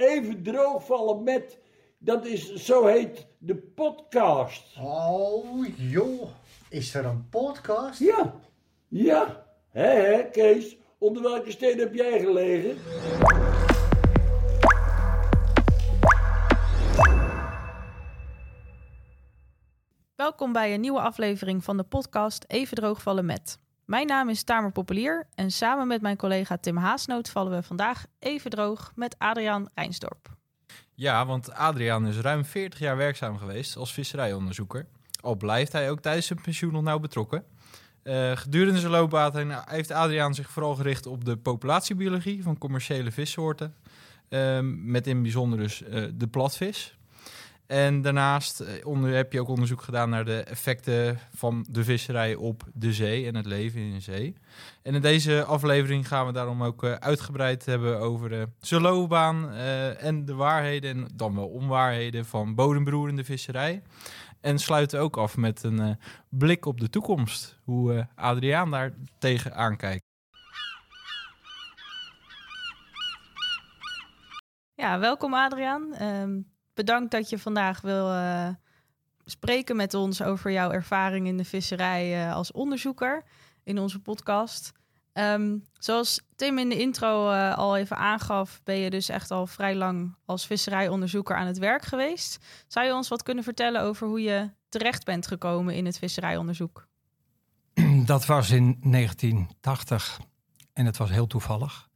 even droogvallen met. Dat is, zo heet de podcast. Oh joh, is er een podcast? Ja, ja. Hé, hé, Kees, onder welke steen heb jij gelegen? Welkom bij een nieuwe aflevering van de podcast Even droogvallen met. Mijn naam is Tamer Populier en samen met mijn collega Tim Haasnoot vallen we vandaag even droog met Adriaan Rijnsdorp. Ja, want Adriaan is ruim 40 jaar werkzaam geweest als visserijonderzoeker. Al blijft hij ook tijdens zijn pensioen nog nauw betrokken. Uh, gedurende zijn loopbaan heeft Adriaan zich vooral gericht op de populatiebiologie van commerciële vissoorten. Uh, met in bijzonder dus uh, de platvis. En daarnaast eh, onder, heb je ook onderzoek gedaan naar de effecten van de visserij op de zee en het leven in de zee. En in deze aflevering gaan we daarom ook uh, uitgebreid hebben over uh, zijn loopbaan uh, en de waarheden, en dan wel onwaarheden van bodembroerende visserij. En sluiten ook af met een blik op de toekomst, hoe Adriaan daar tegen aankijkt. Ja, welkom Adriaan. Um bedankt dat je vandaag wil uh, spreken met ons over jouw ervaring in de visserij uh, als onderzoeker in onze podcast. Um, zoals Tim in de intro uh, al even aangaf, ben je dus echt al vrij lang als visserijonderzoeker aan het werk geweest. Zou je ons wat kunnen vertellen over hoe je terecht bent gekomen in het visserijonderzoek? Dat was in 1980 en het was heel toevallig.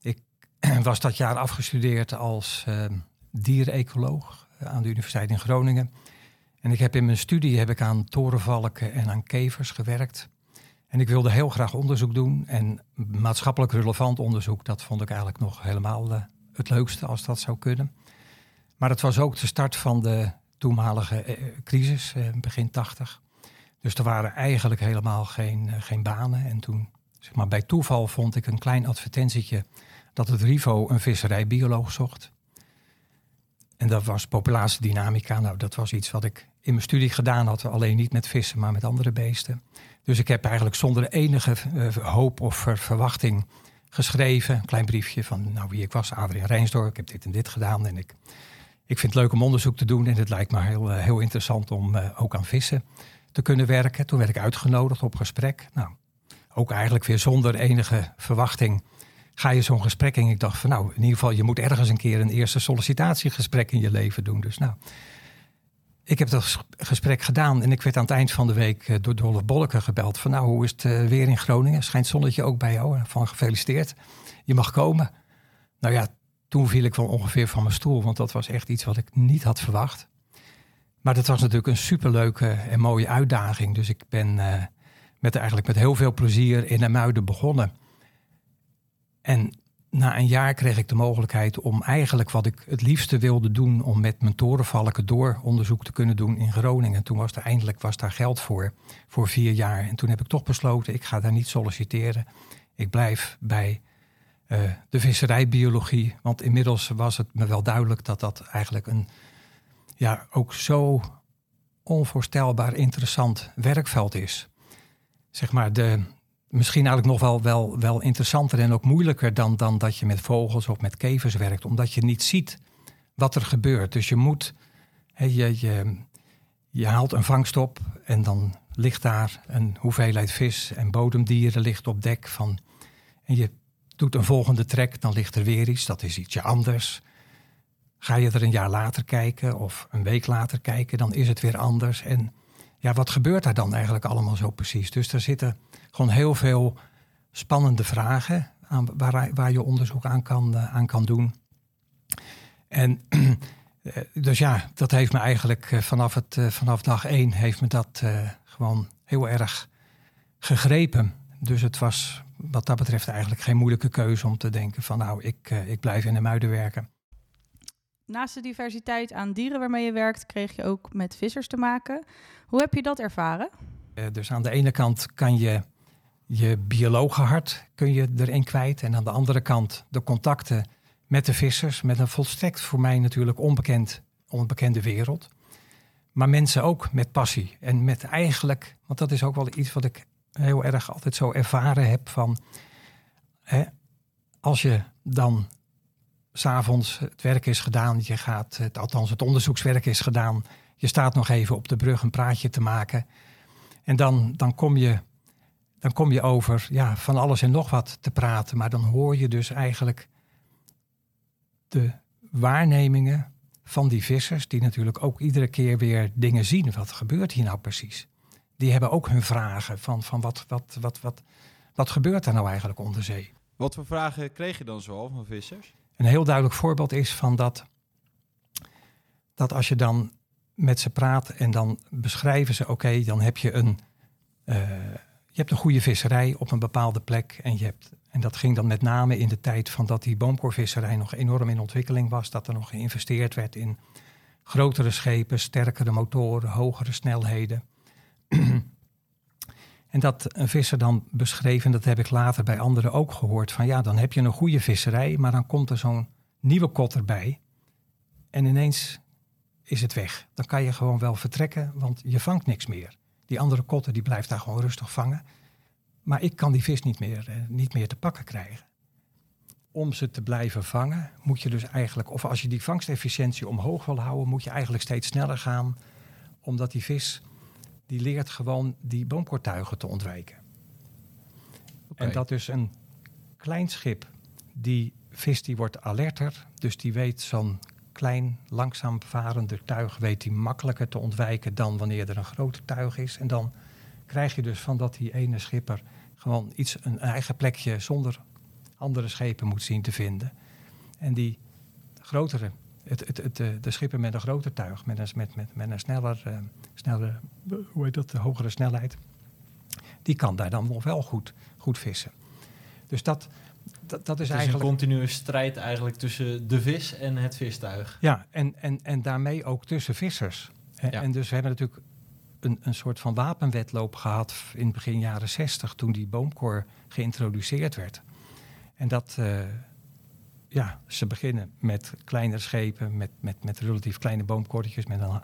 Ik was dat jaar afgestudeerd als ehm, dierenecoloog eh, aan de Universiteit in Groningen. En ik heb in mijn studie heb ik aan torenvalken en aan kevers gewerkt. En ik wilde heel graag onderzoek doen. En maatschappelijk relevant onderzoek, dat vond ik eigenlijk nog helemaal uh, het leukste als dat zou kunnen. Maar het was ook de start van de toenmalige eh, crisis, eh, begin 80. Dus er waren eigenlijk helemaal geen, geen banen. En toen, zeg maar, bij toeval vond ik een klein advertentietje dat het RIVO een visserijbioloog zocht. En dat was populatiedynamica. Nou, dat was iets wat ik in mijn studie gedaan had. Alleen niet met vissen, maar met andere beesten. Dus ik heb eigenlijk zonder enige uh, hoop of verwachting geschreven. Een klein briefje van nou, wie ik was, Adriaan Rijnsdorp. Ik heb dit en dit gedaan. En ik, ik vind het leuk om onderzoek te doen. En het lijkt me heel, uh, heel interessant om uh, ook aan vissen te kunnen werken. Toen werd ik uitgenodigd op gesprek. Nou, ook eigenlijk weer zonder enige verwachting ga je zo'n gesprek in. Ik dacht van nou, in ieder geval, je moet ergens een keer een eerste sollicitatiegesprek in je leven doen. Dus nou, ik heb dat gesprek gedaan en ik werd aan het eind van de week uh, door Dolph Bolleke gebeld. Van nou, hoe is het uh, weer in Groningen? Schijnt zonnetje ook bij jou? Van gefeliciteerd, je mag komen. Nou ja, toen viel ik wel ongeveer van mijn stoel, want dat was echt iets wat ik niet had verwacht. Maar dat was natuurlijk een superleuke en mooie uitdaging. Dus ik ben uh, met, eigenlijk met heel veel plezier in Muiden begonnen. En na een jaar kreeg ik de mogelijkheid om eigenlijk wat ik het liefste wilde doen, om met mijn torenvalken door onderzoek te kunnen doen in Groningen. Toen was er eindelijk was daar geld voor, voor vier jaar. En toen heb ik toch besloten, ik ga daar niet solliciteren. Ik blijf bij uh, de visserijbiologie. Want inmiddels was het me wel duidelijk dat dat eigenlijk een ja, ook zo onvoorstelbaar interessant werkveld is. Zeg maar, de, misschien eigenlijk nog wel, wel, wel interessanter en ook moeilijker dan, dan dat je met vogels of met kevers werkt, omdat je niet ziet wat er gebeurt. Dus je moet, je, je, je haalt een vangst op en dan ligt daar een hoeveelheid vis en bodemdieren ligt op dek van. En je doet een volgende trek, dan ligt er weer iets, dat is ietsje anders. Ga je er een jaar later kijken of een week later kijken, dan is het weer anders. En ja, wat gebeurt daar dan eigenlijk allemaal zo precies? Dus er zitten gewoon heel veel spannende vragen aan, waar, waar je onderzoek aan kan, uh, aan kan doen. En dus ja, dat heeft me eigenlijk uh, vanaf, het, vanaf dag één heeft me dat gewoon heel erg gegrepen. Dus het was wat dat betreft eigenlijk geen moeilijke keuze om te denken van nou, ik, ik blijf in de muiden werken. Naast de diversiteit aan dieren waarmee je werkt, kreeg je ook met vissers te maken. Hoe heb je dat ervaren? dus aan de ene kant kan je je biologenhart kun je erin kwijt. En aan de andere kant de contacten met de vissers, met een volstrekt voor mij natuurlijk onbekend, onbekende wereld. Maar mensen ook met passie en met eigenlijk, want dat is ook wel iets wat ik heel erg altijd zo ervaren heb van, hè, als je dan s'avonds het werk is gedaan, je gaat, het, althans het onderzoekswerk is gedaan, je staat nog even op de brug een praatje te maken. En dan, dan, kom, je, dan kom je over ja, van alles en nog wat te praten, maar dan hoor je dus eigenlijk de waarnemingen van die vissers, die natuurlijk ook iedere keer weer dingen zien. Wat gebeurt hier nou precies? Die hebben ook hun vragen van, van wat, wat, wat, wat, wat gebeurt er nou eigenlijk onder zee? Wat voor vragen kreeg je dan zoal van vissers? Een heel duidelijk voorbeeld is van dat, dat als je dan met ze praat en dan beschrijven ze, oké, dan heb je een, uh, je hebt een goede visserij op een bepaalde plek en je hebt en dat ging dan met name in de tijd van dat die boomkorvisserij nog enorm in ontwikkeling was. Dat er nog geïnvesteerd werd in grotere schepen, sterkere motoren, hogere snelheden. en dat een visser dan beschreef, en dat heb ik later bij anderen ook gehoord, van ja, dan heb je een goede visserij, maar dan komt er zo'n nieuwe kot erbij. En ineens is het weg. Dan kan je gewoon wel vertrekken, want je vangt niks meer. Die andere kotter die blijft daar gewoon rustig vangen. Maar ik kan die vis niet meer, eh, niet meer te pakken krijgen. Om ze te blijven vangen, moet je dus eigenlijk, of als je die vangstefficiëntie omhoog wil houden, moet je eigenlijk steeds sneller gaan. Omdat die vis, die leert gewoon die boomkortuigen te ontwijken. En dat dus een klein schip, die vis die wordt alerter. Dus die weet zo'n klein, langzaam varende tuig, weet die makkelijker te ontwijken dan wanneer er een groter tuig is. En dan krijg je dus van dat die ene schipper gewoon iets, een eigen plekje zonder andere schepen moet zien te vinden. En die grotere, het, het, het, de schipper met een groter tuig, met een, met, met, met een sneller, uh, sneller, hoe heet dat, de hogere snelheid, die kan daar dan nog wel goed, goed vissen. Dus dat, dat, dat is het is eigenlijk... een continue strijd eigenlijk tussen de vis en het vistuig. Ja, en, en, en daarmee ook tussen vissers. Ja. En dus we hebben natuurlijk een, een soort van wapenwetloop gehad in begin jaren 60 toen die boomkor geïntroduceerd werd. En dat, uh, ja, ze beginnen met kleinere schepen, met, met, met relatief kleine boomkorretjes, met een,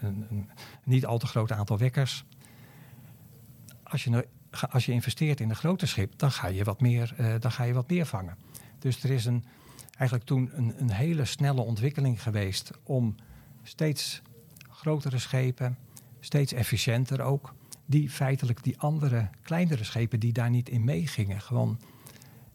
een, een, niet al te groot aantal wekkers. Als je, als je investeert in een groter schip, dan ga je wat meer, uh, dan ga je wat meer vangen. Dus er is een, eigenlijk toen een, een hele snelle ontwikkeling geweest om steeds grotere schepen, steeds efficiënter ook. Die feitelijk die andere, kleinere schepen die daar niet in meegingen, gewoon,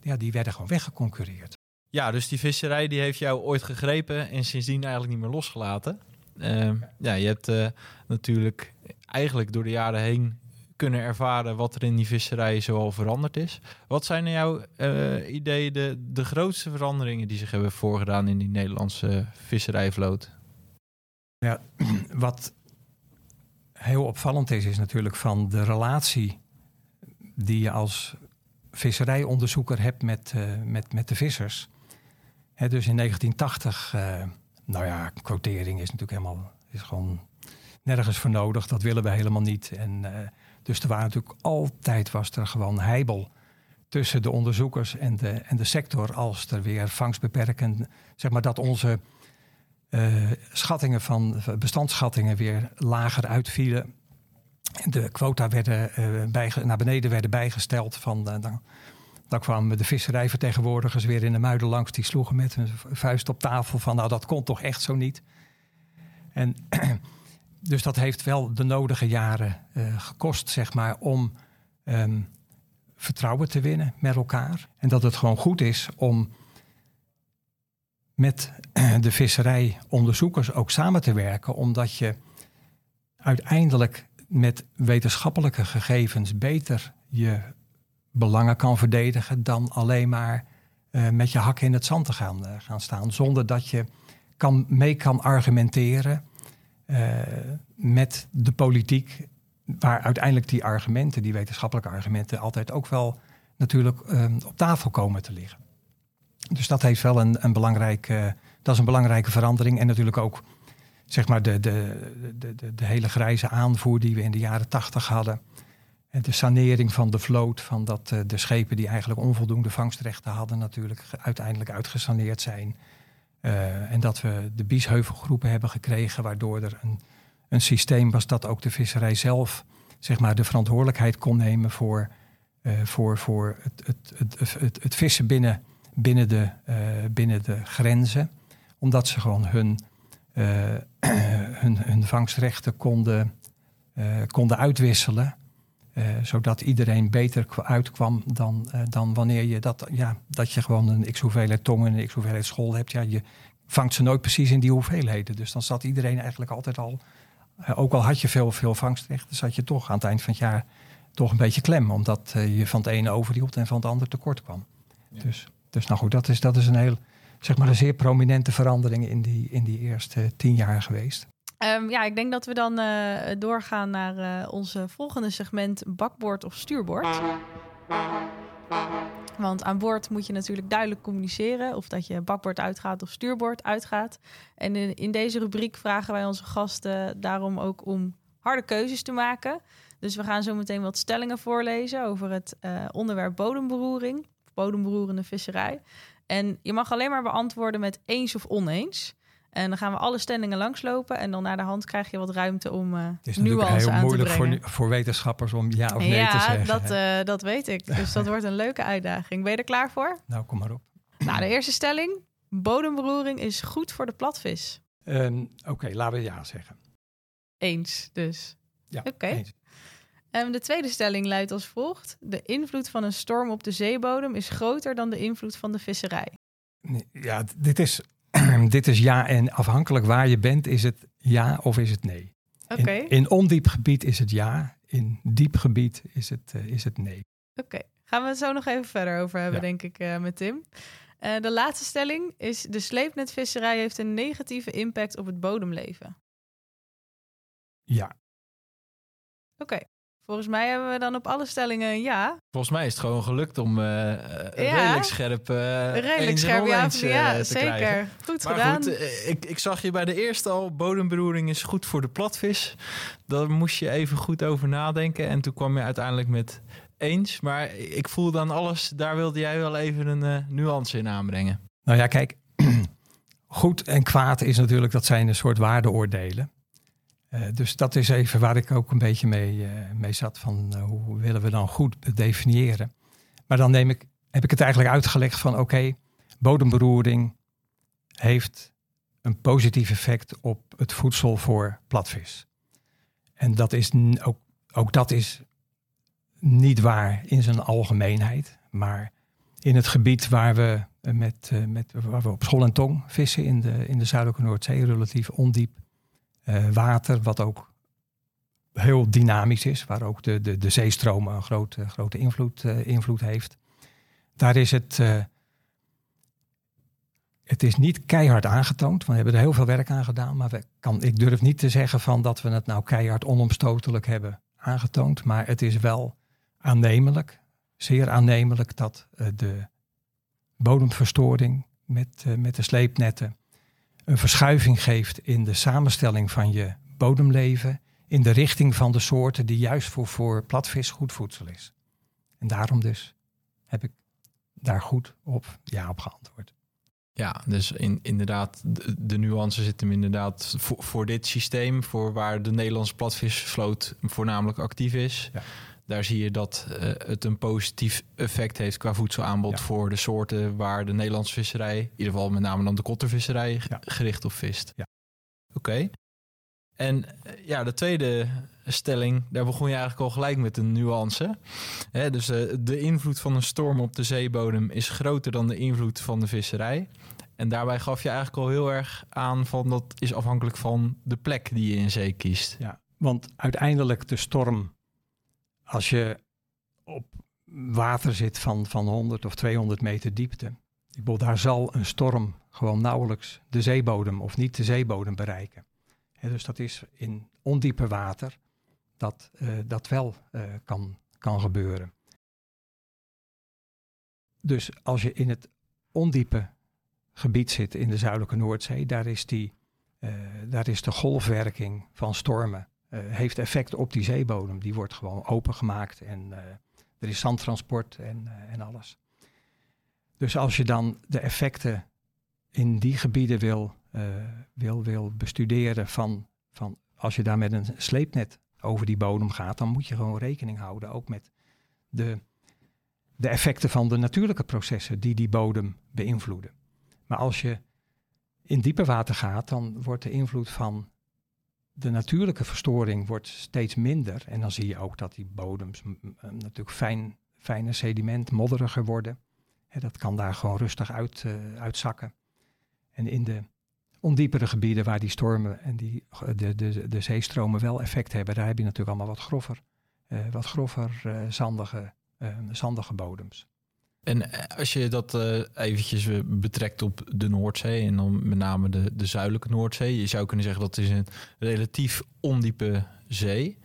ja, die werden gewoon weggeconcureerd. Ja, dus die visserij die heeft jou ooit gegrepen en sindsdien eigenlijk niet meer losgelaten. Uh, ja, je hebt uh, natuurlijk eigenlijk door de jaren heen kunnen ervaren wat er in die visserij zoal veranderd is. Wat zijn in jouw uh, idee de, de grootste veranderingen die zich hebben voorgedaan in die Nederlandse visserijvloot? Ja, wat heel opvallend is, is natuurlijk van de relatie die je als visserijonderzoeker hebt met, uh, met, met de vissers. Dus in 1980, uh, nou ja, quotering is natuurlijk helemaal, is gewoon nergens voor nodig. Dat willen we helemaal niet. En, dus er waren natuurlijk altijd, was er gewoon heibel tussen de onderzoekers en de, en de sector. Als er weer vangstbeperkend, zeg maar dat onze uh, schattingen van bestandsschattingen weer lager uitvielen. De quota werden, uh, bij, naar beneden werden bijgesteld. Van, uh, dan, dan kwamen de visserijvertegenwoordigers weer in de muiden langs. Die sloegen met hun vuist op tafel van nou dat kon toch echt zo niet. En dus dat heeft wel de nodige jaren gekost, zeg maar, om um, vertrouwen te winnen met elkaar. En dat het gewoon goed is om met de visserijonderzoekers ook samen te werken, omdat je uiteindelijk met wetenschappelijke gegevens beter je belangen kan verdedigen dan alleen maar uh, met je hak in het zand te gaan, uh, gaan staan, zonder dat je kan, mee kan argumenteren met de politiek, waar uiteindelijk die argumenten, die wetenschappelijke argumenten, altijd ook wel natuurlijk op tafel komen te liggen. Dus dat heeft wel een, een belangrijke, dat is een belangrijke verandering. En natuurlijk ook zeg maar de, de, de, de, hele grijze aanvoer die we in de jaren tachtig hadden. En de sanering van de vloot, van dat uh, de schepen die eigenlijk onvoldoende vangstrechten hadden, natuurlijk uiteindelijk uitgesaneerd zijn. Uh, en dat we de biesheuvelgroepen hebben gekregen, waardoor er een, een systeem was dat ook de visserij zelf zeg maar, de verantwoordelijkheid kon nemen voor, uh, voor, voor het, het, het, het, het vissen binnen binnen de, eh, binnen de grenzen. Omdat ze gewoon hun, eh, hun, hun vangstrechten konden, eh, konden uitwisselen. Eh, zodat iedereen beter kwa- uitkwam dan, eh, dan wanneer je dat, ja, dat je gewoon een x hoeveelheid tongen en een x hoeveelheid school hebt. Ja, je vangt ze nooit precies in die hoeveelheden. Dus dan zat iedereen eigenlijk altijd al, eh, ook al had je veel, veel vangstrechten, zat je toch aan het eind van het jaar toch een beetje klem. Omdat je van het ene overhield en van het ander tekort kwam. Dus, dus nou goed, dat is, dat is een heel, zeg maar een zeer prominente verandering in die, in die eerste tien jaar geweest. Ehm, ja, ik denk dat we dan eh, doorgaan naar eh, onze volgende segment bakboord of stuurboord. Want aan boord moet je natuurlijk duidelijk communiceren of dat je bakboord uitgaat of stuurboord uitgaat. En in, in deze rubriek vragen wij onze gasten daarom ook om harde keuzes te maken. Dus we gaan zo meteen wat stellingen voorlezen over het eh, onderwerp bodemberoering, bodemberoerende visserij. En je mag alleen maar beantwoorden met eens of oneens. En dan gaan we alle stellingen langslopen. En dan naar de hand krijg je wat ruimte om is natuurlijk nuance heel aan te moeilijk voor, brengen. nu- voor wetenschappers om ja of nee te ja, zeggen. dat, hè. eh, dat weet ik. Dus dat wordt een leuke uitdaging. Ben je er klaar voor? nou, kom maar op. Nou, de eerste stelling. Bodemberoering is goed voor de platvis. Ehm, Oké, laten we ja zeggen. Eens dus. Ja, Oké. En de tweede stelling luidt als volgt. De invloed van een storm op de zeebodem is groter dan de invloed van de visserij. Ja, dit is, dit is ja en afhankelijk waar je bent is het ja of is het nee. Oké, In, in ondiep gebied is het ja, in diep gebied is het, eh, is het nee. oké. Gaan we het zo nog even verder over hebben, Ja. denk ik, eh, met Tim. Eh, de laatste stelling is... de sleepnetvisserij heeft een negatieve impact op het bodemleven. Ja, Oké. Volgens mij hebben we dan op alle stellingen een ja. Volgens mij is het gewoon gelukt om eh, eh, Ja. redelijk scherp eh Redelijk scherp ja, eh, ja te zeker. krijgen. Goed Maar gedaan. goed, ik, ik zag je bij de eerste al, bodemberoering is goed voor de platvis. Daar moest je even goed over nadenken. En toen kwam je uiteindelijk met eens. Maar ik voel dan alles, daar wilde jij wel even een nuance in aanbrengen. nou ja, kijk, goed en kwaad is natuurlijk, dat zijn een soort waardeoordelen. Eh, dus dat is even waar ik ook een beetje mee, eh, mee zat van eh, hoe willen we dan goed definiëren. Maar dan neem ik, heb ik het eigenlijk uitgelegd van oké, bodemberoering heeft een positief effect op het voedsel voor platvis. En dat is ook, ook dat is niet waar in zijn algemeenheid, maar in het gebied waar we, met, met, waar we op school en tong vissen in de, in de zuidelijke Noordzee, relatief ondiep eh, water, wat ook heel dynamisch is, waar ook de, de, de zeestromen een grote, grote invloed, eh, invloed heeft. Daar is het, eh, het is niet keihard aangetoond, we hebben er heel veel werk aan gedaan, maar we kan, ik durf niet te zeggen van dat we het nou keihard onomstotelijk hebben aangetoond, maar het is wel aannemelijk, zeer aannemelijk dat eh, de bodemverstoring met, eh, met de sleepnetten een verschuiving geeft in de samenstelling van je bodemleven in de richting van de soorten die juist voor, voor platvis goed voedsel is. En daarom dus heb ik daar goed op ja op geantwoord. Ja, dus in, inderdaad, de, de nuance zit hem inderdaad voor, voor dit systeem, voor waar de Nederlandse platvisvloot voornamelijk actief is. Ja. Daar zie je dat eh, het een positief effect heeft qua voedselaanbod Ja. voor de soorten waar de Nederlandse visserij, in ieder geval met name dan de kottervisserij, Ja. gericht op vist. Ja. Oké. En eh, ja, de tweede stelling, daar begon je eigenlijk al gelijk met een nuance. Dus eh, de invloed van een storm op de zeebodem is groter dan de invloed van de visserij. En daarbij gaf je eigenlijk al heel erg aan van dat is afhankelijk van de plek die je in zee kiest. Ja, want uiteindelijk de storm, als je op water zit van, van 100 of 200 meter diepte, ik bedoel, daar zal een storm gewoon nauwelijks de zeebodem of niet de zeebodem bereiken. Dus dat is in ondiepe water dat eh, dat wel eh, kan, kan gebeuren. Dus als je in het ondiepe gebied zit in de zuidelijke Noordzee, daar is, die, eh, daar is de golfwerking van stormen heeft effect op die zeebodem. Die wordt gewoon opengemaakt en eh, er is zandtransport en, eh, en alles. Dus als je dan de effecten in die gebieden wil, eh, wil, wil bestuderen van, van als je daar met een sleepnet over die bodem gaat, dan moet je gewoon rekening houden ook met de de effecten van de natuurlijke processen die die bodem beïnvloeden. Maar als je in dieper water gaat, dan wordt de invloed van de natuurlijke verstoring wordt steeds minder. En dan zie je ook dat die bodems m, m, natuurlijk fijn, fijne sediment, modderiger worden. Hè, dat kan daar gewoon rustig uit, eh, uitzakken. En in de ondiepere gebieden waar die stormen en die, de, de, de zeestromen wel effect hebben, daar heb je natuurlijk allemaal wat grover, eh, wat grover eh, zandige, eh, zandige bodems. En eh, als je dat eh eventjes eh, betrekt op de Noordzee en dan met name de, de zuidelijke Noordzee. Je zou kunnen zeggen dat is een relatief ondiepe zee.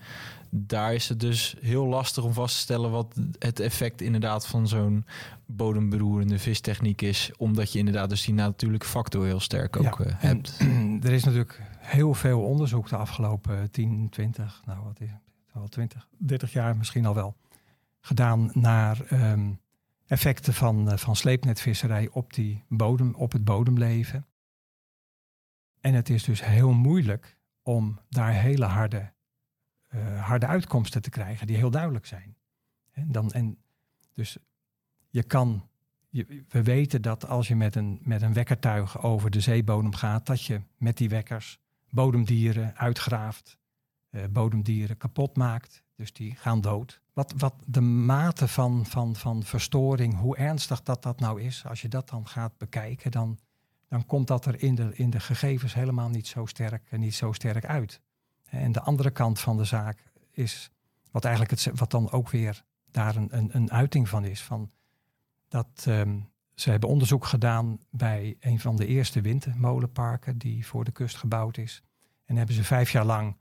Daar is het dus heel lastig om vast te stellen wat het effect inderdaad van zo'n bodemberoerende vistechniek is. Omdat je inderdaad dus die natuurlijke factor heel sterk ook Ja, hebt. er is natuurlijk heel veel onderzoek de afgelopen 10, 20, nou wat is het, wel 20, 30 jaar misschien al wel, gedaan naar ehm, effecten van, eh, van sleepnetvisserij op, die bodem, op het bodemleven. En het is dus heel moeilijk om daar hele harde, eh, harde uitkomsten te krijgen die heel duidelijk zijn. Dan, en dus je kan, je, we weten dat als je met een, met een wekkertuig over de zeebodem gaat, dat je met die wekkers bodemdieren uitgraaft, bodemdieren kapot maakt. Dus die gaan dood. Wat, wat de mate van, van, van verstoring, hoe ernstig dat, dat nou is, als je dat dan gaat bekijken, dan, dan komt dat er in de, in de gegevens helemaal niet zo sterk, niet zo sterk uit. En de andere kant van de zaak is, wat eigenlijk het, wat dan ook weer daar een, een, een uiting van is, van dat ehm, ze hebben onderzoek gedaan bij een van de eerste windmolenparken die voor de kust gebouwd is. En hebben ze vijf jaar lang eh,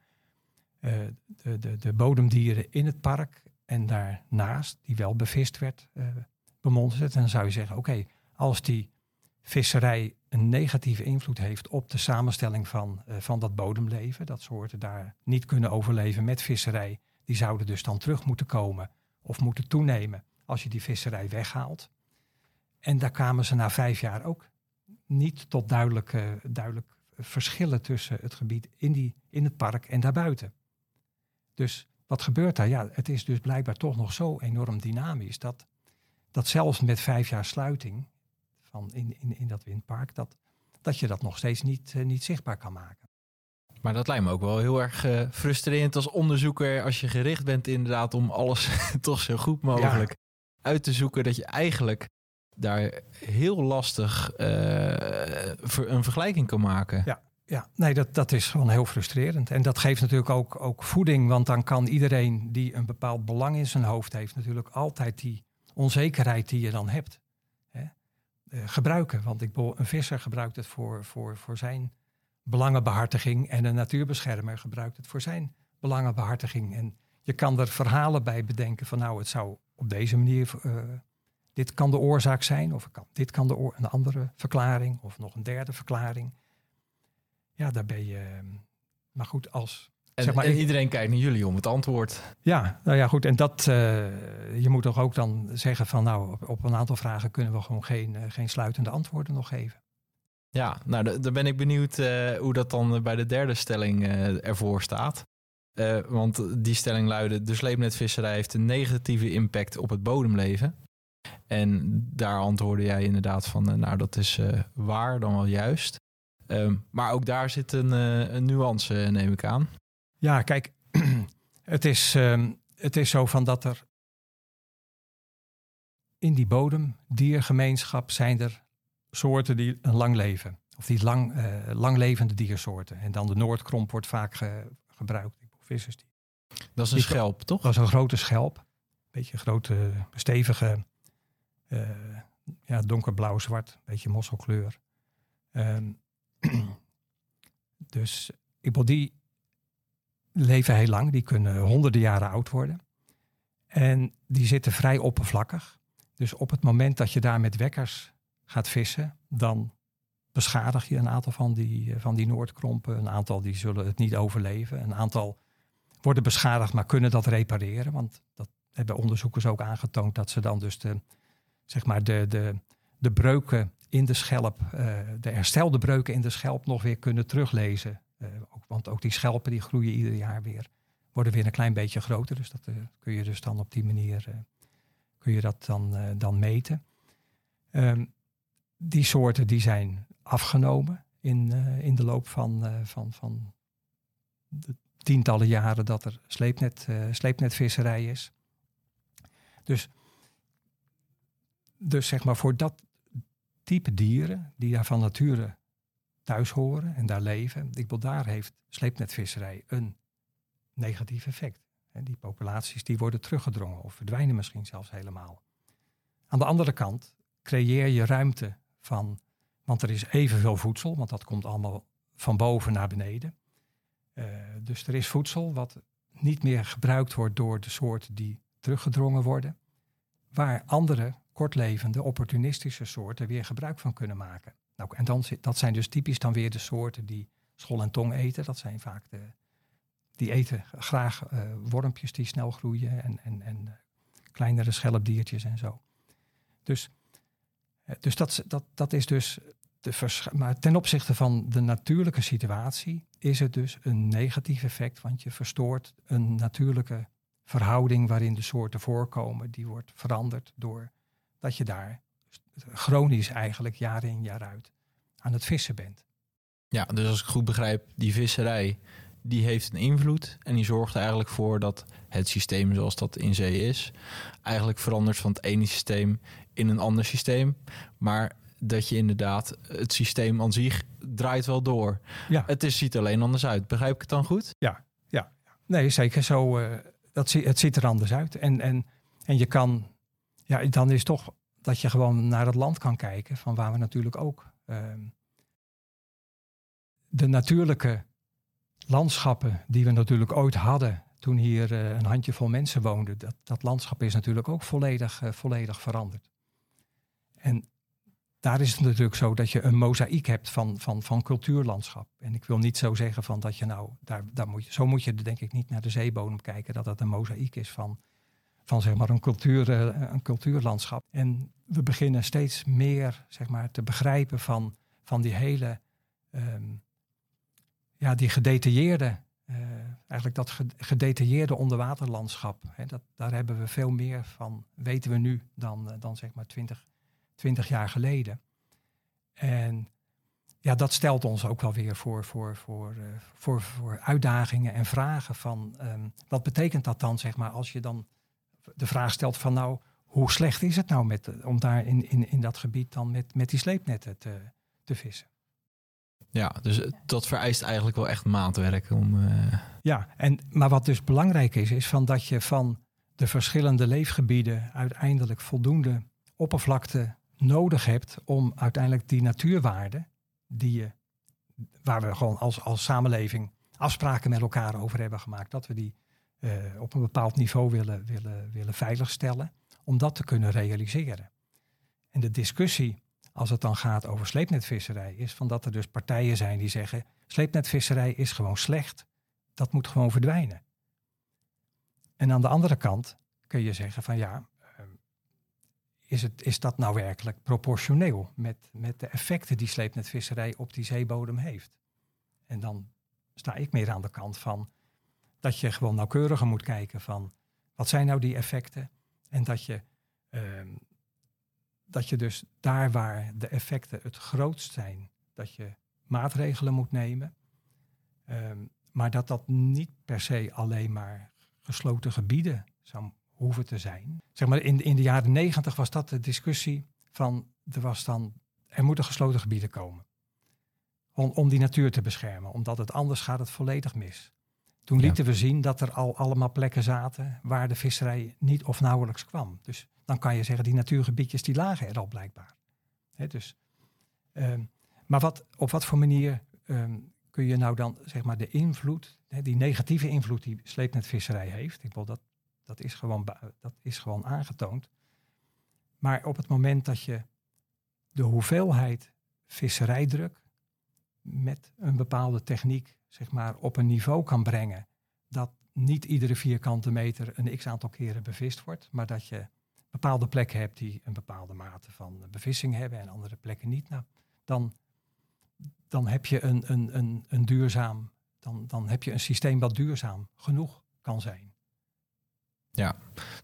de, de, de bodemdieren in het park en daarnaast, die wel bevist werd, eh bemonsterd. En dan zou je zeggen, oké, als die visserij een negatieve invloed heeft op de samenstelling van, eh, van dat bodemleven, dat soorten daar niet kunnen overleven met visserij, die zouden dus dan terug moeten komen of moeten toenemen als je die visserij weghaalt. En daar kwamen ze na vijf jaar ook niet tot duidelijke, duidelijk verschillen tussen het gebied in, die, in het park en daarbuiten. Dus wat gebeurt daar? Ja, het is dus blijkbaar toch nog zo enorm dynamisch dat, dat zelfs met vijf jaar sluiting van in, in, in dat windpark, dat, dat je dat nog steeds niet, eh, niet zichtbaar kan maken. Maar dat lijkt me ook wel heel erg eh, frustrerend als onderzoeker als je gericht bent inderdaad om alles toch zo goed mogelijk uit te zoeken. Dat je eigenlijk daar heel lastig eh, een vergelijking kan maken. Ja. Ja, nee, dat, dat is gewoon heel frustrerend. En dat geeft natuurlijk ook, ook voeding, want dan kan iedereen die een bepaald belang in zijn hoofd heeft, natuurlijk altijd die onzekerheid die je dan hebt, hè, eh, gebruiken. Want ik, een visser gebruikt het voor, voor, voor zijn belangenbehartiging en een natuurbeschermer gebruikt het voor zijn belangenbehartiging. En je kan er verhalen bij bedenken van nou, het zou op deze manier, eh, dit kan de oorzaak zijn, of kan, dit kan de een andere verklaring, of nog een derde verklaring. Ja, daar ben je. eh, Maar goed, als. En, zeg maar, en ik- iedereen kijkt naar jullie om het antwoord. Ja, nou ja, goed. En dat. eh, je moet toch ook dan zeggen van. Nou, op, op een aantal vragen kunnen we gewoon geen, eh, geen sluitende antwoorden nog geven. Ja, nou, da- dan ben ik benieuwd eh, hoe dat dan bij de derde stelling ervoor staat. Want die stelling luidde: de sleepnetvisserij heeft een negatieve impact op het bodemleven. En daar antwoordde jij inderdaad van: nou, dat is waar, dan wel juist. Ehm, maar ook daar zit een, eh, een nuance, eh, neem ik aan. Ja, kijk. het, is, ehm, het is zo van dat er. In die bodemdiergemeenschap zijn er soorten die een lang leven. Of die lang, eh, langlevende diersoorten. En dan de Noordkromp wordt vaak ge- gebruikt. Vissers die Dat is een Die- schelp, toch? Dat was een grote schelp. Beetje een grote, stevige, ja, donkerblauw-zwart, beetje mosselkleur. Ehm, dus ik bedoel, die leven heel lang. Die kunnen honderden jaren oud worden. En die zitten vrij oppervlakkig. Dus op het moment dat je daar met wekkers gaat vissen, dan beschadig je een aantal van die, eh, van die noordkrompen. Een aantal die zullen het niet overleven. Een aantal worden beschadigd, maar kunnen dat repareren. Want dat hebben onderzoekers ook aangetoond dat ze dan dus de, zeg maar de, de, de breuken in de schelp, eh, de herstelde breuken in de schelp nog weer kunnen teruglezen. Eh, ook, want ook die schelpen die groeien ieder jaar weer, worden weer een klein beetje groter. Dus dat eh, kun je dus dan op die manier kun je dat dan, dan meten. Ehm, die soorten die zijn afgenomen in, in de loop van, van, van de tientallen jaren dat er sleepnet, sleepnetvisserij is. Dus, dus zeg maar voor dat type dieren die daar van nature thuis horen en daar leven, ik bedoel, daar heeft sleepnetvisserij een negatief effect. Die populaties die worden teruggedrongen of verdwijnen misschien zelfs helemaal. Aan de andere kant creëer je ruimte van, want er is evenveel voedsel, want dat komt allemaal van boven naar beneden. Uh, dus er is voedsel wat niet meer gebruikt wordt door de soorten die teruggedrongen worden, waar andere kortlevende, opportunistische soorten weer gebruik van kunnen maken. Nou, en dan, dat zijn dus typisch dan weer de soorten die schol en tong eten. Dat zijn vaak de, die eten graag uh, wormpjes die snel groeien en, en, en uh, kleinere schelpdiertjes en zo. Dus, uh, dus dat, dat, dat is dus de maar ten opzichte van de natuurlijke situatie is het dus een negatief effect, want je verstoort een natuurlijke verhouding waarin de soorten voorkomen, die wordt veranderd door dat je daar chronisch eigenlijk jaar in jaar uit aan het vissen bent. Ja, dus als ik goed begrijp, die visserij die heeft een invloed en die zorgt er eigenlijk voor dat het systeem zoals dat in zee is, eigenlijk verandert van het ene systeem in een ander systeem. Maar dat je inderdaad het systeem aan zich draait wel door. Ja. Het is, ziet alleen anders uit. Begrijp ik het dan goed? Ja, ja. Nee, zeker zo. Uh, dat, het ziet er anders uit. En, en, en je kan, ja, dan is toch dat je gewoon naar het land kan kijken, van waar we natuurlijk ook uh, de natuurlijke landschappen die we natuurlijk ooit hadden toen hier uh, een handjevol mensen woonden, dat, dat landschap is natuurlijk ook volledig, uh, volledig veranderd. En daar is het natuurlijk zo dat je een mozaïek hebt van, van, van cultuurlandschap. En ik wil niet zo zeggen van dat je nou, daar, daar moet je, zo moet je denk ik niet naar de zeebodem kijken, dat dat een mozaïek is van, van zeg maar een, cultuur, uh, een cultuurlandschap. En we beginnen steeds meer zeg maar, te begrijpen van, van die hele, um, ja, die gedetailleerde, uh, eigenlijk dat gedetailleerde onderwaterlandschap. Hè, dat, daar hebben we veel meer van, weten we nu, dan, dan zeg maar 20, 20 jaar geleden. En ja, dat stelt ons ook wel weer voor, voor, voor, voor, voor uitdagingen en vragen van um, wat betekent dat dan, zeg maar, als je dan de vraag stelt van nou, hoe slecht is het nou met, om daar in, in, in dat gebied dan met, met die sleepnetten te, te vissen? Ja, dus dat vereist eigenlijk wel echt maatwerk om. Uh... Ja, en, maar wat dus belangrijk is, is van dat je van de verschillende leefgebieden uiteindelijk voldoende oppervlakte nodig hebt om uiteindelijk die natuurwaarden die je, waar we gewoon als, als samenleving afspraken met elkaar over hebben gemaakt, dat we die uh, op een bepaald niveau willen, willen, willen veiligstellen, om dat te kunnen realiseren. En de discussie, als het dan gaat over sleepnetvisserij, is van dat er dus partijen zijn die zeggen, sleepnetvisserij is gewoon slecht, dat moet gewoon verdwijnen. En aan de andere kant kun je zeggen van ja, is, het, is dat nou werkelijk proportioneel met, met de effecten die sleepnetvisserij op die zeebodem heeft? En dan sta ik meer aan de kant van dat je gewoon nauwkeuriger moet kijken van wat zijn nou die effecten? En dat je, uh, dat je dus daar waar de effecten het grootst zijn, dat je maatregelen moet nemen. Um, maar dat dat niet per se alleen maar gesloten gebieden zou hoeven te zijn. Zeg maar in, in de jaren negentig was dat de discussie van er was dan er moeten gesloten gebieden komen. Om, om die natuur te beschermen, omdat het anders gaat het volledig mis. Toen lieten ja. we zien dat er al allemaal plekken zaten waar de visserij niet of nauwelijks kwam. Dus dan kan je zeggen, die natuurgebiedjes die lagen er al blijkbaar. He, dus, um, maar wat, op wat voor manier um, kun je nou dan zeg maar de invloed, he, die negatieve invloed die sleepnetvisserij heeft, ik wil dat, dat, is gewoon, dat is gewoon aangetoond. Maar op het moment dat je de hoeveelheid visserijdruk met een bepaalde techniek zeg maar, op een niveau kan brengen dat niet iedere vierkante meter een x aantal keren bevist wordt, maar dat je bepaalde plekken hebt die een bepaalde mate van bevissing hebben en andere plekken niet, nou, dan, dan heb je een, een, een, een duurzaam, dan, dan heb je een systeem wat duurzaam genoeg kan zijn. Ja,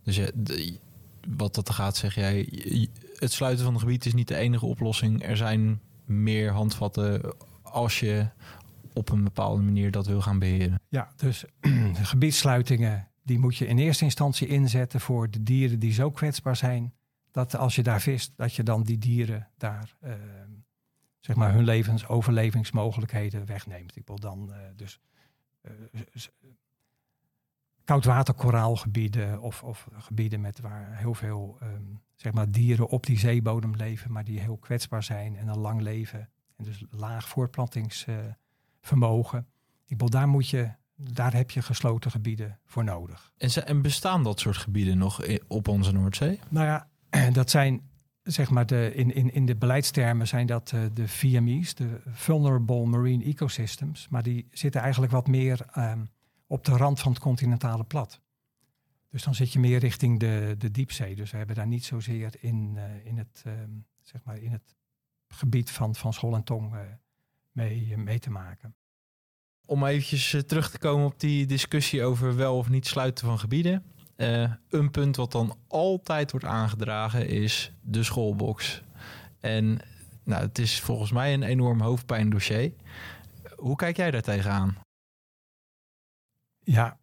dus je, wat dat gaat, zeg jij, het sluiten van een gebied is niet de enige oplossing. Er zijn meer handvatten als je op een bepaalde manier dat wil gaan beheren. Ja, dus gebiedssluitingen, die moet je in eerste instantie inzetten voor de dieren die zo kwetsbaar zijn, dat als je daar vist, dat je dan die dieren daar, eh, zeg maar, hun levens, overlevingsmogelijkheden wegneemt. Ik wil dan eh, dus eh, koudwaterkoraalgebieden of, of gebieden met waar heel veel ehm, zeg maar, dieren op die zeebodem leven, maar die heel kwetsbaar zijn en een lang leven en dus laag voortplantingsvermogen. Ik bedoel, daar moet je, daar heb je gesloten gebieden voor nodig. En, ze- en bestaan dat soort gebieden nog op onze Noordzee? Nou ja, dat zijn zeg maar de, in, in, in de beleidstermen zijn dat eh, de VME's, de Vulnerable Marine Ecosystems, maar die zitten eigenlijk wat meer ehm, op de rand van het continentale plat. Dus dan zit je meer richting de, de diepzee. Dus we hebben daar niet zozeer in, eh, in, het, ehm, zeg maar in het gebied van, van Schol en Tong eh, mee, eh, mee te maken. Om eventjes eh, terug te komen op die discussie over wel of niet sluiten van gebieden. Eh, een punt wat dan altijd wordt aangedragen is de schoolbox. En nou, het is volgens mij een enorm hoofdpijndossier. Hoe kijk jij daar tegenaan? Ja.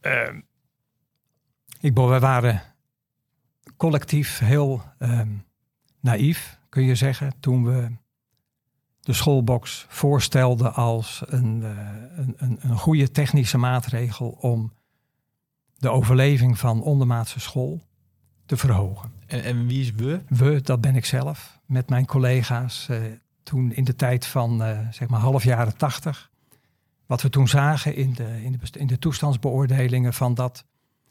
Ehm, ik bedoel, wij waren collectief heel ehm, naïef, kun je zeggen, toen we de schoolbox voorstelden als een, eh, een, een, een goede technische maatregel om de overleving van ondermaatse school te verhogen. En, en wie is we? We, dat ben ik zelf, met mijn collega's eh, toen in de tijd van eh, zeg maar half jaren tachtig. Wat we toen zagen in de, in de, in de toestandsbeoordelingen van dat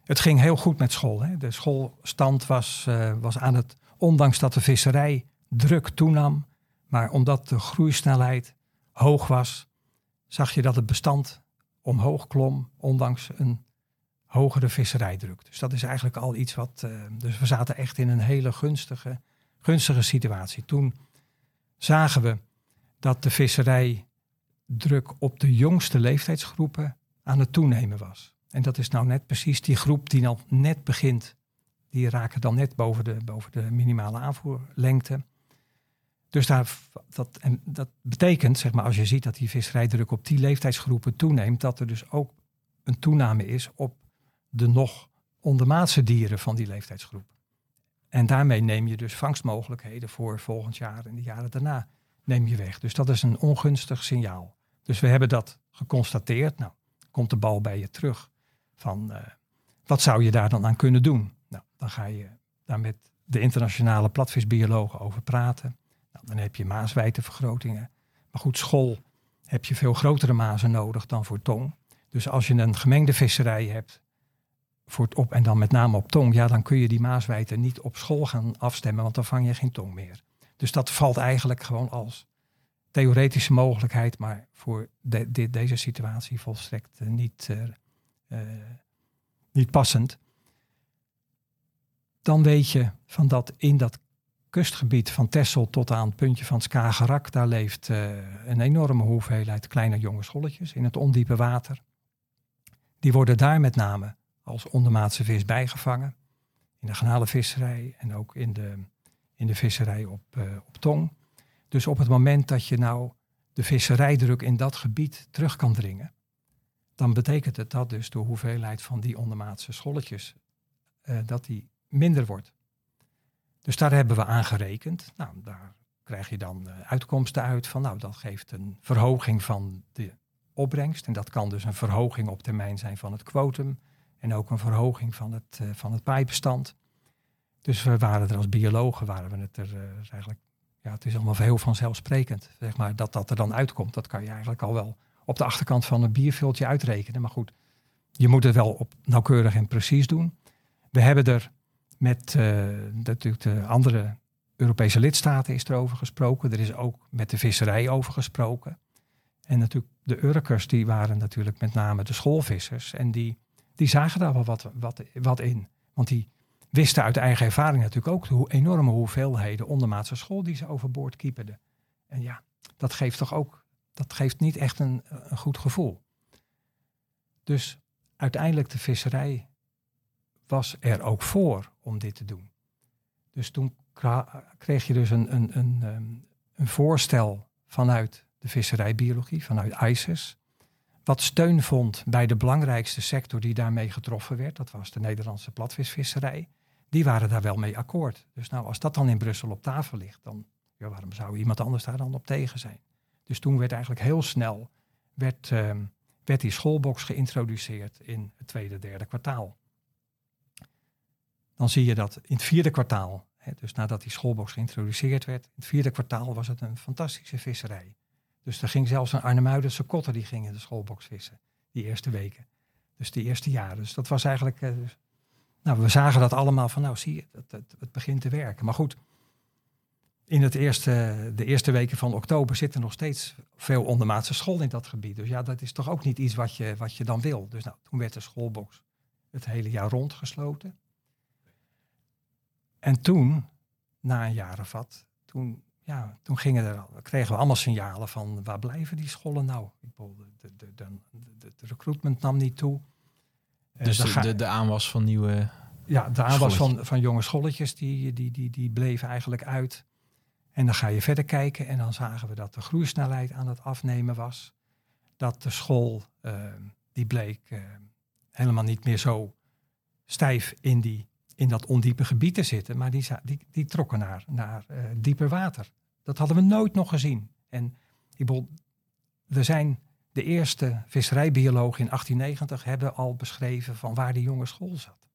het ging heel goed met school. Hè. De schoolstand was, was aan het, ondanks dat de visserij druk toenam, maar omdat de groeisnelheid hoog was, zag je dat het bestand omhoog klom, ondanks een hogere visserijdruk. Dus dat is eigenlijk al iets wat. eh, dus we zaten echt in een hele gunstige, gunstige situatie. Toen zagen we dat de visserijdruk op de jongste leeftijdsgroepen aan het toenemen was. En dat is nou net precies die groep die al net begint. Die raken dan net boven de, boven de minimale aanvoerlengte. Dus dat, dat betekent, zeg maar, als je ziet dat die visserijdruk op die leeftijdsgroepen toeneemt, dat er dus ook een toename is op de nog ondermaatse dieren van die leeftijdsgroep. En daarmee neem je dus vangstmogelijkheden voor volgend jaar en de jaren daarna neem je weg. Dus dat is een ongunstig signaal. Dus we hebben dat geconstateerd. Nou, komt de bal bij je terug van eh, wat zou je daar dan aan kunnen doen? Nou, dan ga je daar met de internationale platvisbiologen over praten. Nou, dan heb je maaswijtevergrotingen. Maar goed, school heb je veel grotere mazen nodig dan voor tong. Dus als je een gemengde visserij hebt, voor het op, en dan met name op tong, ja, dan kun je die maaswijten niet op school gaan afstemmen, want dan vang je geen tong meer. Dus dat valt eigenlijk gewoon als theoretische mogelijkheid, maar voor de, de- deze situatie volstrekt eh, niet, eh, eh, niet passend. Dan weet je van dat in dat kustgebied van Texel tot aan het puntje van Skagerrak, daar leeft eh, een enorme hoeveelheid kleine jonge scholletjes in het ondiepe water. Die worden daar met name als ondermaatse vis bijgevangen. In de garnalenvisserij en ook in de, in de visserij op, eh, op tong. Dus op het moment dat je nou de visserijdruk in dat gebied terug kan dringen, dan betekent het dat dus de hoeveelheid van die ondermaatse scholletjes, eh, dat die minder wordt. Dus daar hebben we aan gerekend. Nou, daar krijg je dan eh, uitkomsten uit van, nou, dat geeft een verhoging van de opbrengst. En dat kan dus een verhoging op termijn zijn van het quotum. En ook een verhoging van het, eh, van het paaibestand. Dus we waren er als biologen, waren we het er eh, eigenlijk, ja, het is allemaal heel vanzelfsprekend. Zeg maar, dat dat er dan uitkomt, dat kan je eigenlijk al wel op de achterkant van een bierviltje uitrekenen. Maar goed, je moet het wel op nauwkeurig en precies doen. We hebben er met eh, natuurlijk de andere Europese lidstaten is er over gesproken. Er is ook met de visserij over gesproken. En natuurlijk de Urkers, die waren natuurlijk met name de schoolvissers. En die, die zagen daar wel wat, wat, wat in. Want die wisten uit eigen ervaring natuurlijk ook hoe- enorme hoeveelheden ondermaatse school die ze overboord kieperden. En ja, dat geeft toch ook, dat geeft niet echt een, een goed gevoel. Dus uiteindelijk de visserij was er ook voor om dit te doen. Dus toen kreeg je dus een, een, een, ehm, een voorstel vanuit de visserijbiologie, vanuit ICES, wat steun vond bij de belangrijkste sector die daarmee getroffen werd. Dat was de Nederlandse platvisvisserij. Die waren daar wel mee akkoord. Dus nou, als dat dan in Brussel op tafel ligt, dan ja, waarom zou iemand anders daar dan op tegen zijn? Dus toen werd eigenlijk heel snel werd, ehm, werd die schoolbox geïntroduceerd in het tweede, derde kwartaal. Dan zie je dat in het vierde kwartaal, hè, dus nadat die schoolbox geïntroduceerd werd, in het vierde kwartaal was het een fantastische visserij. Dus er ging zelfs een Arnhemuidense kotter die ging in de schoolbox vissen, die eerste weken. Dus die eerste jaren. Dus dat was eigenlijk, eh, dus- nou we zagen dat allemaal van, nou zie je, het, het, het begint te werken. Maar goed, in het eerste, de eerste weken van oktober zit er nog steeds veel ondermaatse school in dat gebied. Dus ja, dat is toch ook niet iets wat je, wat je dan wil. Dus nou, toen werd de schoolbox het hele jaar rond gesloten. En toen, na een jaar of wat, toen, ja, toen gingen er, kregen we allemaal signalen van waar blijven die scholen nou? De, de, de, de, recruitment nam niet toe. Eh, Dus de, de, de aanwas van nieuwe... ja, de aanwas van, van jonge scholletjes, die, die, die, die bleven eigenlijk uit. En dan ga je verder kijken en dan zagen we dat de groeisnelheid aan het afnemen was. Dat de school, eh, die bleek eh, helemaal niet meer zo stijf in, die, in dat ondiepe gebied te zitten. Maar die, die, die trokken naar, naar eh, dieper water. Dat hadden we nooit nog gezien. En ik we zijn de eerste visserijbiologen in 1890 hebben al beschreven van waar die jonge school zat.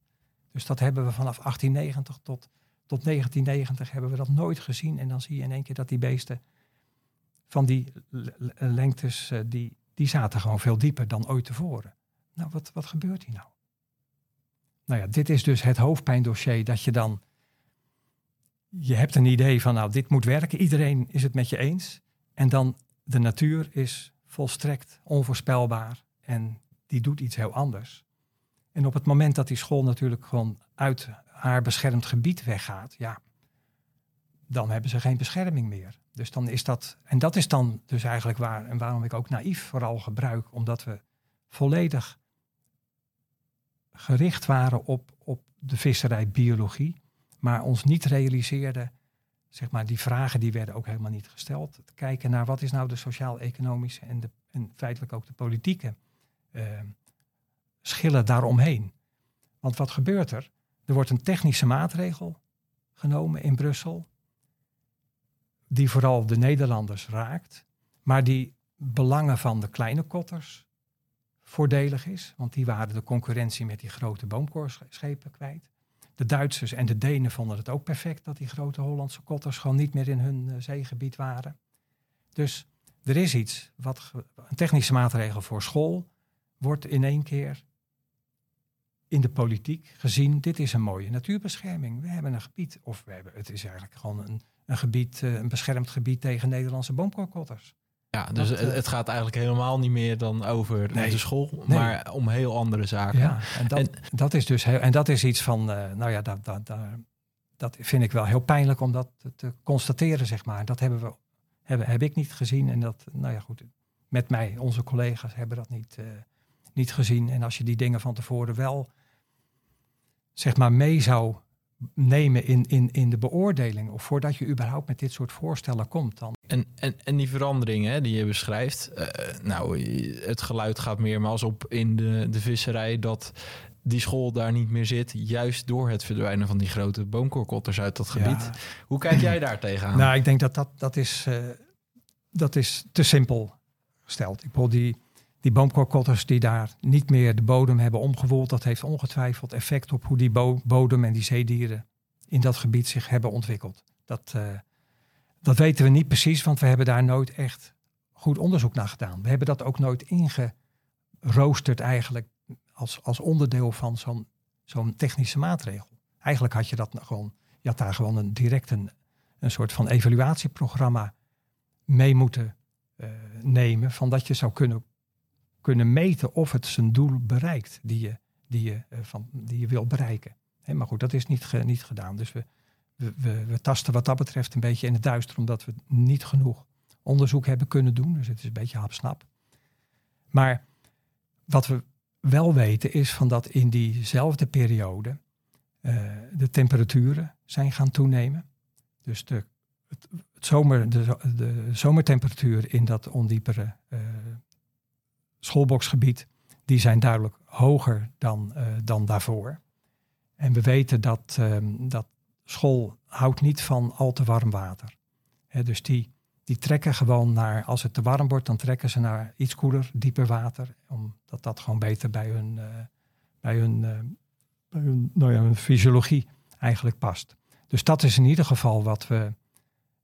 Dus dat hebben we vanaf 1890 tot, tot 1990 hebben we dat nooit gezien. En dan zie je in één keer dat die beesten van die lengtes, eh, die, die zaten gewoon veel dieper dan ooit tevoren. Nou, wat, wat gebeurt hier nou? Nou ja, dit is dus het hoofdpijndossier dat je dan... Je hebt een idee van, nou, dit moet werken. Iedereen is het met je eens. En dan de natuur is volstrekt onvoorspelbaar. En die doet iets heel anders. En op het moment dat die school natuurlijk gewoon uit haar beschermd gebied weggaat, ja, dan hebben ze geen bescherming meer. Dus dan is dat, en dat is dan dus eigenlijk waar, en waarom ik ook naïef vooral gebruik, omdat we volledig gericht waren op, op de visserijbiologie, maar ons niet realiseerden, zeg maar, die vragen die werden ook helemaal niet gesteld. Te kijken naar wat is nou de sociaal-economische en, en feitelijk ook de politieke eh, schillen daaromheen. Want wat gebeurt er? Er wordt een technische maatregel genomen in Brussel, die vooral de Nederlanders raakt, maar die belangen van de kleine kotters voordelig is, want die waren de concurrentie met die grote boomkoorschepen kwijt. De Duitsers en de Denen vonden het ook perfect dat die grote Hollandse kotters gewoon niet meer in hun eh, zeegebied waren. Dus er is iets, wat een technische maatregel voor school, wordt in één keer in de politiek gezien, dit is een mooie natuurbescherming. We hebben een gebied, of we hebben, het is eigenlijk gewoon een, een gebied, eh, een beschermd gebied tegen Nederlandse boomkoorkotters. Ja, dus Dat, het, eh, het gaat eigenlijk helemaal niet meer dan over Nee. de school, Nee. maar om heel andere zaken. Ja, en dat, En- dat is dus heel, en dat is iets van, eh, nou ja, dat, dat, dat, dat vind ik wel heel pijnlijk om dat te, te constateren, zeg maar. Dat hebben we, hebben, heb ik niet gezien en dat, nou ja, goed, met mij, onze collega's hebben dat niet, eh, niet gezien. En als je die dingen van tevoren wel, zeg maar, mee zou nemen in, in, in de beoordeling, of voordat je überhaupt met dit soort voorstellen komt, dan En, en, en die veranderingen hè, die je beschrijft, eh, nou, het geluid gaat meermaals op in de, de visserij dat die school daar niet meer zit, juist door het verdwijnen van die grote boomkorkotters uit dat gebied. Ja. Hoe kijk jij daar tegenaan? Nou, ik denk dat dat, dat, is, eh, dat is te simpel gesteld. Ik bedoel, die, die boomkorkotters die daar niet meer de bodem hebben omgewoeld, dat heeft ongetwijfeld effect op hoe die bo- bodem en die zeedieren in dat gebied zich hebben ontwikkeld. Dat, eh, dat weten we niet precies, want we hebben daar nooit echt goed onderzoek naar gedaan. We hebben dat ook nooit ingeroosterd eigenlijk als, als onderdeel van zo'n zo'n technische maatregel. Eigenlijk had je dat nou gewoon, je had daar gewoon een direct een, een soort van evaluatieprogramma mee moeten eh, nemen. Van dat je zou kunnen, kunnen meten of het zijn doel bereikt die je, die je, eh, van, die je wil bereiken. Maar goed, dat is niet, niet gedaan. Dus we, we, tasten wat dat betreft een beetje in het duister, omdat we niet genoeg onderzoek hebben kunnen doen. Dus het is een beetje hapsnap. Maar wat we wel weten is van dat in diezelfde periode eh, de temperaturen zijn gaan toenemen. Dus de, het, zomer, de, zo- de zomertemperatuur in dat ondiepere eh, schoolboksgebied, die zijn duidelijk hoger dan, eh, dan daarvoor. En we weten dat, ehm, dat school houdt niet van al te warm water. Dus die, die trekken gewoon naar, als het te warm wordt, dan trekken ze naar iets koeler, dieper water. Omdat dat gewoon beter bij hun, eh, bij hun, eh, bij hun, nou hun fysiologie eigenlijk past. Dus dat is in ieder geval wat we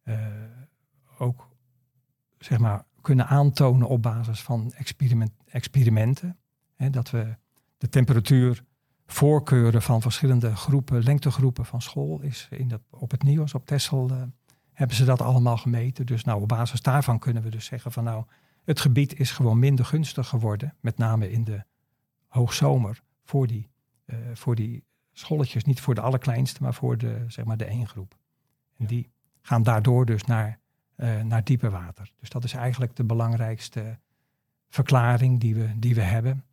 eh, ook zeg maar, kunnen aantonen op basis van experiment, experimenten. Dat we de temperatuur voorkeuren van verschillende groepen, lengtegroepen van school is in dat, op het nieuws, op Texel, eh, hebben ze dat allemaal gemeten. Dus nou, op basis daarvan kunnen we dus zeggen van nou, het gebied is gewoon minder gunstig geworden, met name in de hoogzomer, voor die, eh, voor die scholletjes, niet voor de allerkleinste, maar voor de, zeg maar de één groep. En die gaan daardoor dus naar, eh, naar dieper water. Dus dat is eigenlijk de belangrijkste verklaring die we, die we hebben.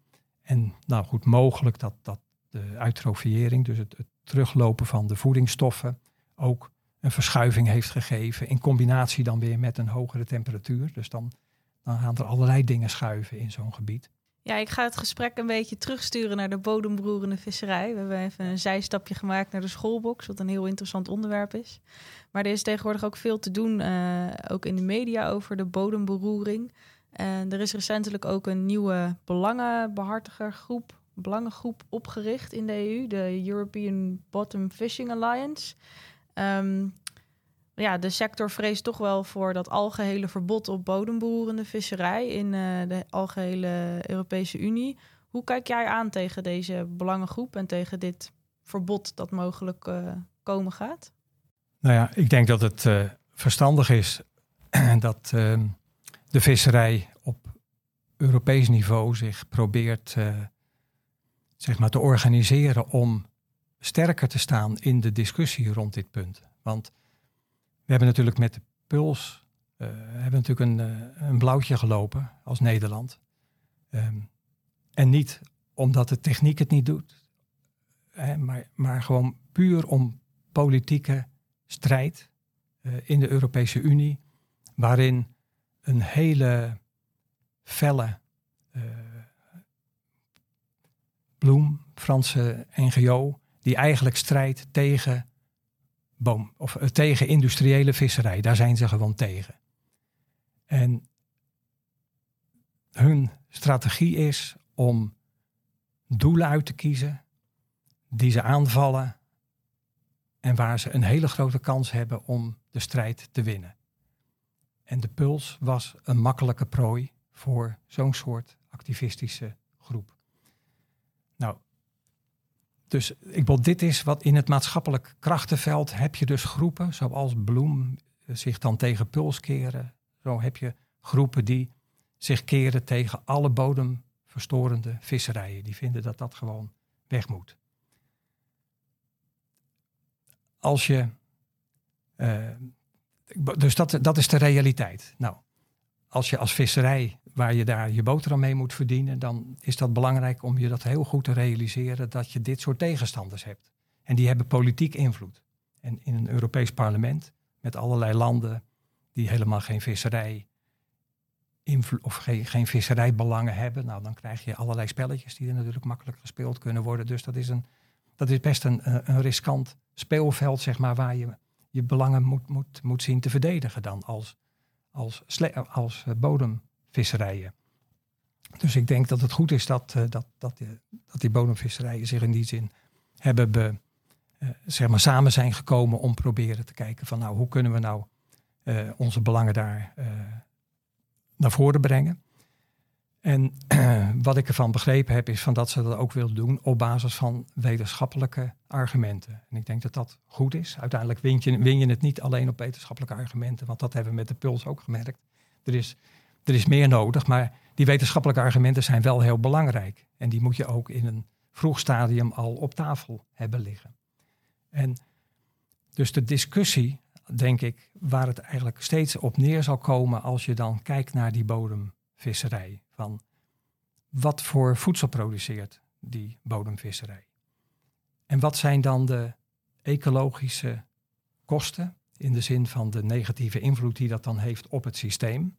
En nou goed, mogelijk dat, dat de eutrofiëring, dus het, teruglopen van de voedingsstoffen, ook een verschuiving heeft gegeven. In combinatie dan weer met een hogere temperatuur. Dus dan, dan gaan er allerlei dingen schuiven in zo'n gebied. Ja, ik ga het gesprek een beetje terugsturen naar de bodembroerende visserij. We hebben even een zijstapje gemaakt naar de schoolbox, wat een heel interessant onderwerp is. Maar er is tegenwoordig ook veel te doen, eh, ook in de media, over de bodemberoering. En er is recentelijk ook een nieuwe belangenbehartigergroep, belangengroep opgericht in de EU, de European Bottom Fishing Alliance. Ehm, ja, de sector vreest toch wel voor dat algehele verbod op bodemberoerende visserij in eh, de algehele Europese Unie. Hoe kijk jij aan tegen deze belangengroep en tegen dit verbod dat mogelijk eh, komen gaat? Nou ja, ik denk dat het eh, verstandig is dat ehm, de visserij op Europees niveau zich probeert zeg maar te organiseren om sterker te staan in de discussie rond dit punt. Want we hebben natuurlijk met de puls eh, hebben natuurlijk een, eh, een blauwtje gelopen als Nederland. Ehm, en niet omdat de techniek het niet doet, maar, maar gewoon puur om politieke strijd eh, in de Europese Unie, waarin een hele felle eh, Bloem, Franse NGO, die eigenlijk strijdt tegen boom of eh, tegen industriële visserij. Daar zijn ze gewoon tegen. En hun strategie is om doelen uit te kiezen die ze aanvallen en waar ze een hele grote kans hebben om de strijd te winnen. En de Puls was een makkelijke prooi voor zo'n soort activistische groep. Dus ik bedoel, dit is wat in het maatschappelijk krachtenveld heb je dus groepen zoals Bloem eh, zich dan tegen Puls keren. Zo heb je groepen die zich keren tegen alle bodemverstorende visserijen. Die vinden dat dat gewoon weg moet. Als je. eh, dus dat, dat is de realiteit. Nou, als je als visserij, waar je daar je boterham mee moet verdienen, dan is dat belangrijk om je dat heel goed te realiseren dat je dit soort tegenstanders hebt. En die hebben politiek invloed. En in een Europees parlement met allerlei landen die helemaal geen visserij of geen, geen visserijbelangen hebben, nou dan krijg je allerlei spelletjes die er natuurlijk makkelijk gespeeld kunnen worden. Dus dat is, een, dat is best een een riskant speelveld, zeg maar, waar je je belangen moet, moet, moet zien te verdedigen dan als, als, als eh, bodemvisserijen. Dus ik denk dat het goed is dat, eh, dat, dat, die, dat die bodemvisserijen zich in die zin hebben be, eh, zeg maar samen zijn gekomen om proberen te kijken van nou hoe kunnen we nou onze belangen daar naar voren brengen. En wat ik ervan begrepen heb is van dat ze dat ook willen doen op basis van wetenschappelijke argumenten. En ik denk dat dat goed is. Uiteindelijk win je, win je het niet alleen op wetenschappelijke argumenten, want dat hebben we met de puls ook gemerkt. Er is, er is meer nodig, maar die wetenschappelijke argumenten zijn wel heel belangrijk. En die moet je ook in een vroeg stadium al op tafel hebben liggen. En dus de discussie, denk ik, waar het eigenlijk steeds op neer zal komen als je dan kijkt naar die bodemvisserij. Van wat voor voedsel produceert die bodemvisserij? En wat zijn dan de ecologische kosten in de zin van de negatieve invloed die dat dan heeft op het systeem,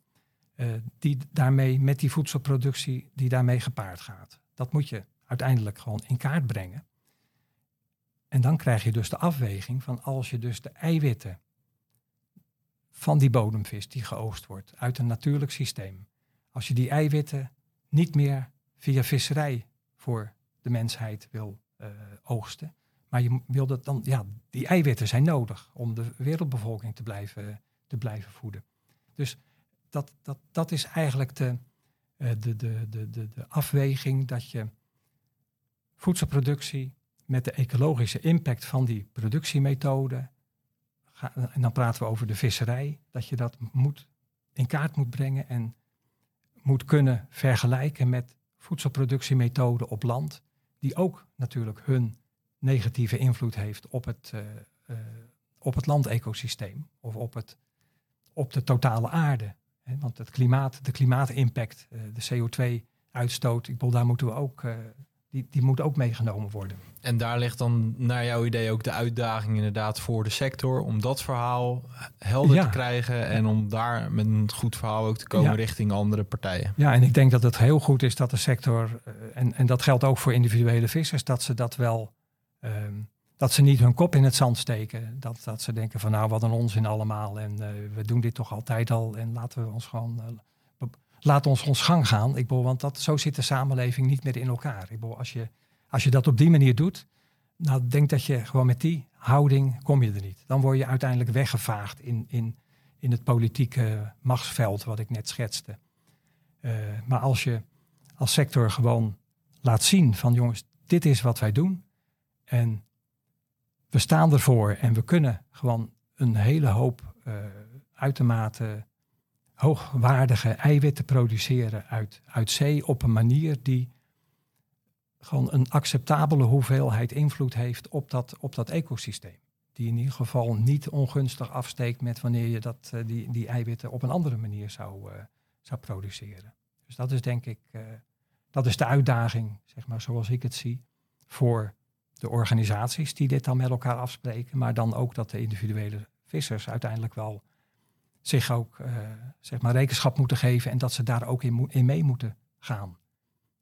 eh, die daarmee met die voedselproductie die daarmee gepaard gaat. Dat moet je uiteindelijk gewoon in kaart brengen. En dan krijg je dus de afweging van als je dus de eiwitten van die bodemvis die geoogst wordt uit een natuurlijk systeem, als je die eiwitten niet meer via visserij voor de mensheid wil uh, oogsten, maar je wil dat dan, ja, die eiwitten zijn nodig om de wereldbevolking te blijven, te blijven voeden. Dus dat, dat, dat is eigenlijk de, de, de, de, de, de afweging dat je voedselproductie met de ecologische impact van die productiemethode, en dan praten we over de visserij, dat je dat moet, in kaart moet brengen en moet kunnen vergelijken met voedselproductiemethoden op land, die ook natuurlijk hun negatieve invloed heeft op het, uh, uh, op het landecosysteem of op, het, op de totale aarde. Want het klimaat, de klimaatimpact, uh, de CO2-uitstoot, ik bedoel, daar moeten we ook die, die moet ook meegenomen worden. En daar ligt dan naar jouw idee ook de uitdaging inderdaad voor de sector om dat verhaal helder te krijgen en om daar met een goed verhaal ook te komen richting andere partijen. Ja, en ik denk dat het heel goed is dat de sector, eh, en, en dat geldt ook voor individuele vissers, dat ze dat wel, ehm, dat ze niet hun kop in het zand steken. Dat, dat ze denken van nou wat een onzin allemaal en uh, we doen dit toch altijd al en laten we ons gewoon... Uh, laat ons ons gang gaan. Ik bedoel, want dat, zo zit de samenleving niet meer in elkaar. Ik bedoel, als, je, als je dat op die manier doet, nou denk dat je gewoon met die houding kom je er niet. Dan word je uiteindelijk weggevaagd in, in, in het politieke machtsveld wat ik net schetste. Uh, maar als je als sector gewoon laat zien van jongens, dit is wat wij doen. En we staan ervoor en we kunnen gewoon een hele hoop uh, uitermate hoogwaardige eiwitten produceren uit, uit zee op een manier die gewoon een acceptabele hoeveelheid invloed heeft op dat, op dat ecosysteem. Die in ieder geval niet ongunstig afsteekt met wanneer je dat, uh, die, die eiwitten op een andere manier zou, uh, zou produceren. Dus dat is denk ik, uh, dat is de uitdaging, zeg maar, zoals ik het zie, voor de organisaties die dit dan met elkaar afspreken, maar dan ook dat de individuele vissers uiteindelijk wel zich ook uh, zeg maar rekenschap moeten geven en dat ze daar ook in, in mee moeten gaan.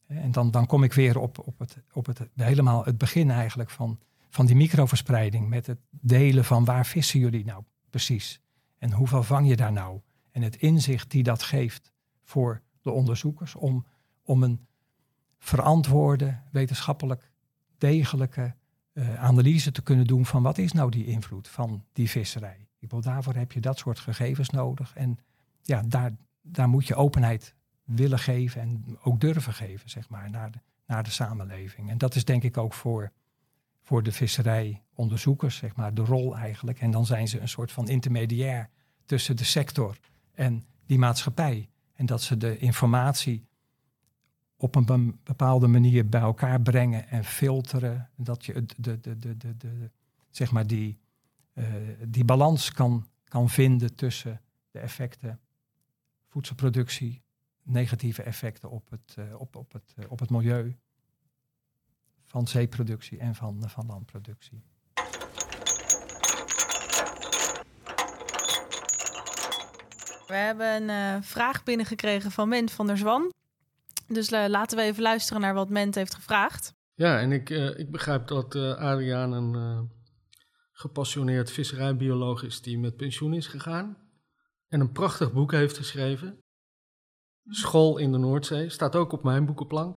En dan, dan kom ik weer op, op, het, op het, helemaal het begin eigenlijk van, van die microverspreiding met het delen van waar vissen jullie nou precies en hoeveel vang je daar nou en het inzicht die dat geeft voor de onderzoekers om, om een verantwoorde, wetenschappelijk degelijke uh, analyse te kunnen doen van wat is nou die invloed van die visserij. Ik bedoel, daarvoor heb je dat soort gegevens nodig. En ja, daar, daar moet je openheid willen geven en ook durven geven, zeg maar, naar de, naar de samenleving. En dat is denk ik ook voor, voor de visserijonderzoekers, zeg maar, de rol eigenlijk. En dan zijn ze een soort van intermediair tussen de sector en die maatschappij. En dat ze de informatie op een bepaalde manier bij elkaar brengen en filteren. Dat je de, de, de, de, de, zeg maar die, die balans kan, kan vinden tussen de effecten voedselproductie, negatieve effecten op het, uh, op, op, het, uh, op het milieu van zeeproductie en van, van landproductie. We hebben een vraag binnengekregen van Ment van der Zwan. Dus laten we even luisteren naar wat Ment heeft gevraagd. Ja, en ik, ik begrijp dat Adriaan een gepassioneerd visserijbioloog is die met pensioen is gegaan. En een prachtig boek heeft geschreven. School in de Noordzee. Staat ook op mijn boekenplank.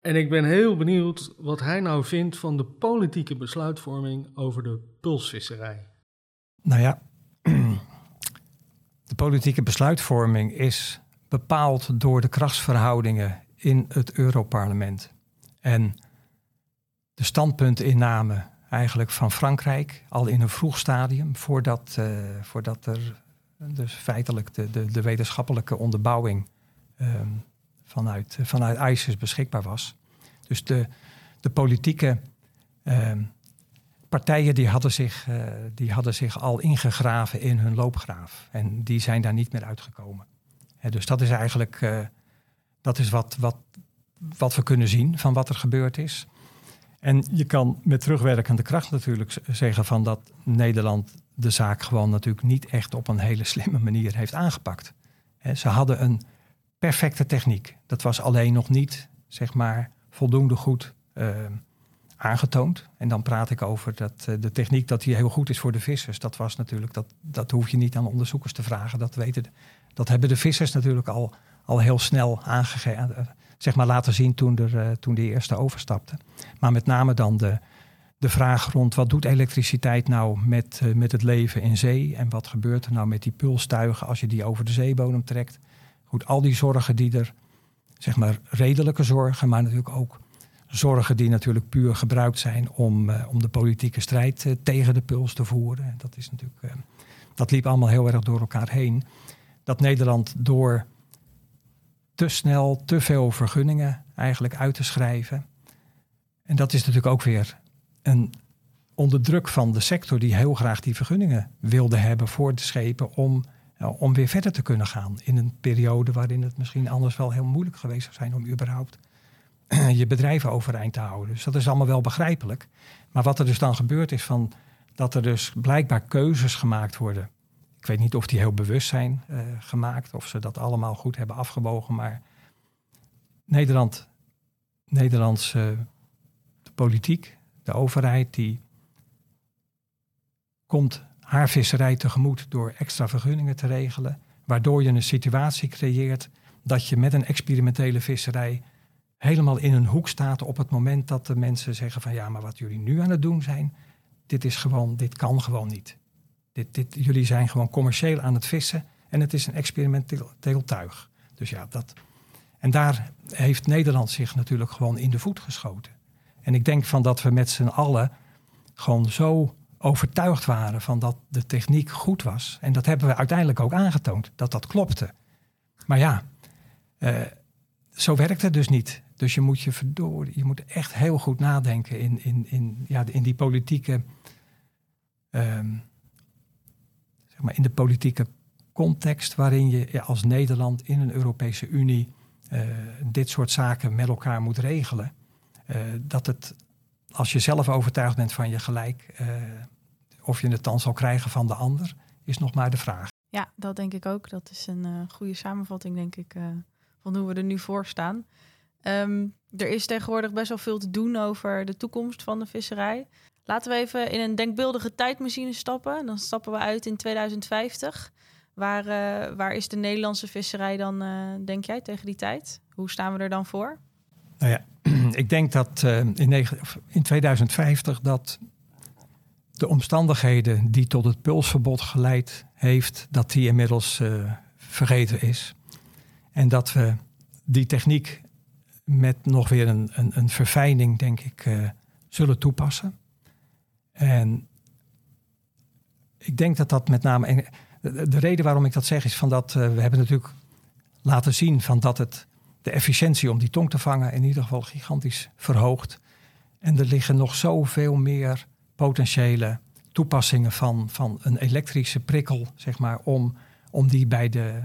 En ik ben heel benieuwd wat hij nou vindt van de politieke besluitvorming over de pulsvisserij. Nou ja, de politieke besluitvorming is bepaald door de krachtsverhoudingen in het Europarlement. En de standpuntinname eigenlijk van Frankrijk al in een vroeg stadium, voordat, uh, voordat er dus feitelijk de, de, de wetenschappelijke onderbouwing um, vanuit, vanuit ISIS beschikbaar was. Dus de, de politieke um, partijen die hadden, zich, uh, die hadden zich al ingegraven in hun loopgraaf. En die zijn daar niet meer uitgekomen. Dus dat is eigenlijk uh, dat is wat, wat, wat we kunnen zien van wat er gebeurd is. En je kan met terugwerkende kracht natuurlijk zeggen van dat Nederland de zaak gewoon natuurlijk niet echt op een hele slimme manier heeft aangepakt. Ze hadden een perfecte techniek. Dat was alleen nog niet, zeg maar, voldoende goed eh, aangetoond. En dan praat ik over dat eh, de techniek dat die heel goed is voor de vissers. Dat was natuurlijk, dat, dat hoef je niet aan onderzoekers te vragen. Dat weten, dat hebben de vissers natuurlijk al, al heel snel aangegeven, zeg maar laten zien toen, er, eh, toen de eerste overstapte. Maar met name dan de, de vraag rond wat doet elektriciteit nou met, eh, met het leven in zee? En wat gebeurt er nou met die pulstuigen als je die over de zeebodem trekt? Goed, al die zorgen die er, zeg maar redelijke zorgen, maar natuurlijk ook zorgen die natuurlijk puur gebruikt zijn om, eh, om de politieke strijd tegen de puls te voeren. En Dat, is natuurlijk, dat liep allemaal heel erg door elkaar heen. Dat Nederland door te snel te veel vergunningen eigenlijk uit te schrijven. En dat is natuurlijk ook weer een onder druk van de sector die heel graag die vergunningen wilde hebben voor de schepen om, ja, om weer verder te kunnen gaan. In een periode waarin het misschien anders wel heel moeilijk geweest zou zijn om überhaupt je bedrijven overeind te houden. Dus dat is allemaal wel begrijpelijk. Maar wat er dus dan gebeurt is van dat er dus blijkbaar keuzes gemaakt worden. Ik weet niet of die heel bewust zijn eh, gemaakt, of ze dat allemaal goed hebben afgewogen. Maar Nederland, Nederlandse politiek, de overheid, die komt haar visserij tegemoet door extra vergunningen te regelen. Waardoor je een situatie creëert dat je met een experimentele visserij helemaal in een hoek staat op het moment dat de mensen zeggen van ja, maar wat jullie nu aan het doen zijn, dit is gewoon, dit kan gewoon niet. Jullie zijn gewoon commercieel aan het vissen en het is een experimenteel tuig. Dus ja, dat. En daar heeft Nederland zich natuurlijk gewoon in de voet geschoten. En ik denk van dat we met z'n allen gewoon zo overtuigd waren van dat de techniek goed was. En dat hebben we uiteindelijk ook aangetoond, dat dat klopte. Maar ja, eh, zo werkt het dus niet. Dus je moet je je moet echt heel goed nadenken in, in, in, ja, in die politieke, ehm, maar in de politieke context waarin je als Nederland in een Europese Unie eh, dit soort zaken met elkaar moet regelen. Eh, dat het, als je zelf overtuigd bent van je gelijk, eh, of je het dan zal krijgen van de ander, is nog maar de vraag. Ja, dat denk ik ook. Dat is een goede samenvatting, denk ik, van hoe we er nu voor staan. Ehm, er is tegenwoordig best wel veel te doen over de toekomst van de visserij. Laten we even in een denkbeeldige tijdmachine stappen. Dan stappen we uit in 2050. Waar, eh, waar is de Nederlandse visserij dan, eh, denk jij, tegen die tijd? Hoe staan we er dan voor? Nou ja, ik denk dat eh, in, negen- of in 2050 dat de omstandigheden die tot het pulsverbod geleid heeft, dat die inmiddels vergeten is. En dat we die techniek met nog weer een, een, een verfijning, denk ik, zullen toepassen. En ik denk dat dat met name. De, de reden waarom ik dat zeg is van dat eh, we hebben natuurlijk laten zien van dat het de efficiëntie om die tong te vangen in ieder geval gigantisch verhoogt. En er liggen nog zoveel meer potentiële toepassingen van, van een elektrische prikkel, zeg maar, om, om die bij de,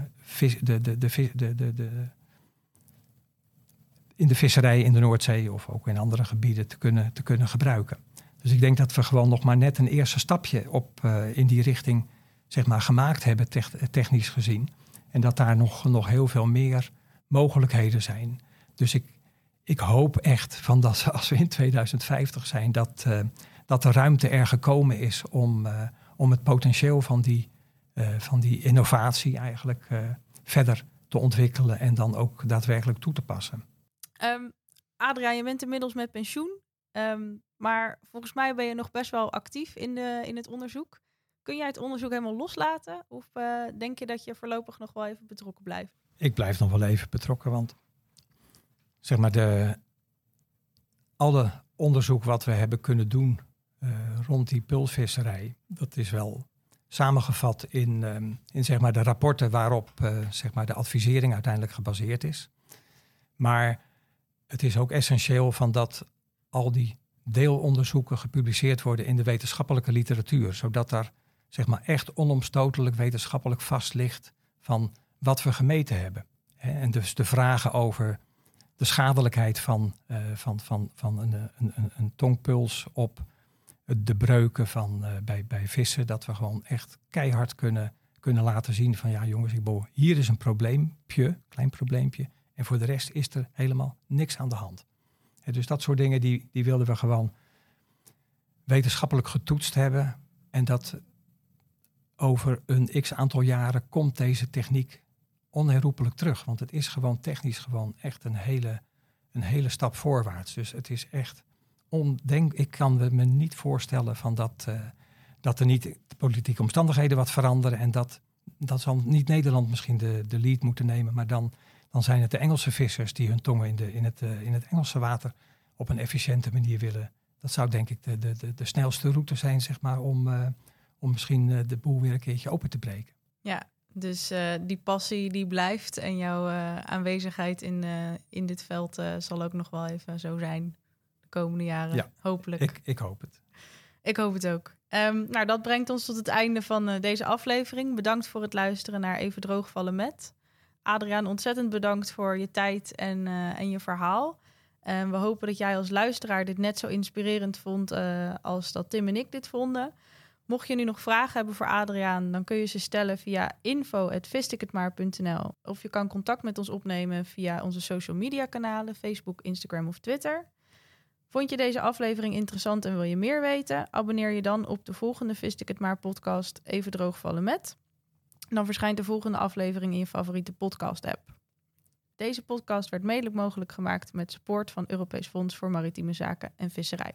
de, de, de, de, de, in de visserij in de Noordzee of ook in andere gebieden te kunnen, te kunnen gebruiken. Dus ik denk dat we gewoon nog maar net een eerste stapje op eh, in die richting zeg maar, gemaakt hebben, tech- technisch gezien. En dat daar nog, nog heel veel meer mogelijkheden zijn. Dus ik, ik hoop echt van dat als we in 2050 zijn, dat, eh, dat de ruimte er gekomen is om, eh, om het potentieel van die, van die innovatie eigenlijk verder te ontwikkelen en dan ook daadwerkelijk toe te passen. Ehm Adriaan, je bent inmiddels met pensioen. Ehm, maar volgens mij ben je nog best wel actief in, de, in het onderzoek. Kun jij het onderzoek helemaal loslaten? Of eh, denk je dat je voorlopig nog wel even betrokken blijft? Ik blijf nog wel even betrokken, want zeg maar de, alle onderzoek wat we hebben kunnen doen eh, rond die pulsvisserij, dat is wel samengevat in, ehm, in zeg maar de rapporten waarop eh, zeg maar de advisering uiteindelijk gebaseerd is. Maar het is ook essentieel van dat al die deelonderzoeken gepubliceerd worden in de wetenschappelijke literatuur, zodat daar zeg maar echt onomstotelijk wetenschappelijk vast ligt van wat we gemeten hebben. En dus de vragen over de schadelijkheid van, eh, van, van, van een, een, een, een tongpuls op de breuken van, eh, bij, bij vissen. Dat we gewoon echt keihard kunnen, kunnen laten zien van ja jongens, ik boor, hier is een probleempje, klein probleempje. En voor de rest is er helemaal niks aan de hand. Dus dat soort dingen die, die wilden we gewoon wetenschappelijk getoetst hebben. En dat over een x aantal jaren komt deze techniek onherroepelijk terug. Want het is gewoon technisch gewoon echt een hele, een hele stap voorwaarts. Dus het is echt ondenk. Ik kan me niet voorstellen van dat, uh, dat er niet politieke omstandigheden wat veranderen. En dat, dat zal niet Nederland misschien de, de lead moeten nemen. Maar dan, dan zijn het de Engelse vissers die hun tongen in, de, in, het, uh, in het Engelse water op een efficiënte manier willen. Dat zou denk ik de, de, de, de snelste route zijn, zeg maar, om, uh, om misschien de boel weer een keertje open te breken. Ja, dus uh, die passie die blijft en jouw uh, aanwezigheid in, uh, in dit veld zal ook nog wel even zo zijn de komende jaren. Ja, hopelijk. Ik, ik hoop het. Ik hoop het ook. Um, nou, dat brengt ons tot het einde van deze aflevering. Bedankt voor het luisteren naar Even Droogvallen met. Adriaan, ontzettend bedankt voor je tijd en, en je verhaal. We hopen dat jij als luisteraar dit net zo inspirerend vond als dat Tim en ik dit vonden. Mocht je nu nog vragen hebben voor Adriaan, dan kun je ze stellen via info.vistikhetmaar.nl of je kan contact met ons opnemen via onze social media kanalen, Facebook, Instagram of Twitter. Vond je deze aflevering interessant en wil je meer weten? Abonneer je dan op de volgende Vist ik het maar podcast Even droogvallen met. Dan verschijnt de volgende aflevering in je favoriete podcast app. Deze podcast werd mede mogelijk gemaakt met support van Europees Fonds voor Maritieme Zaken en Visserij.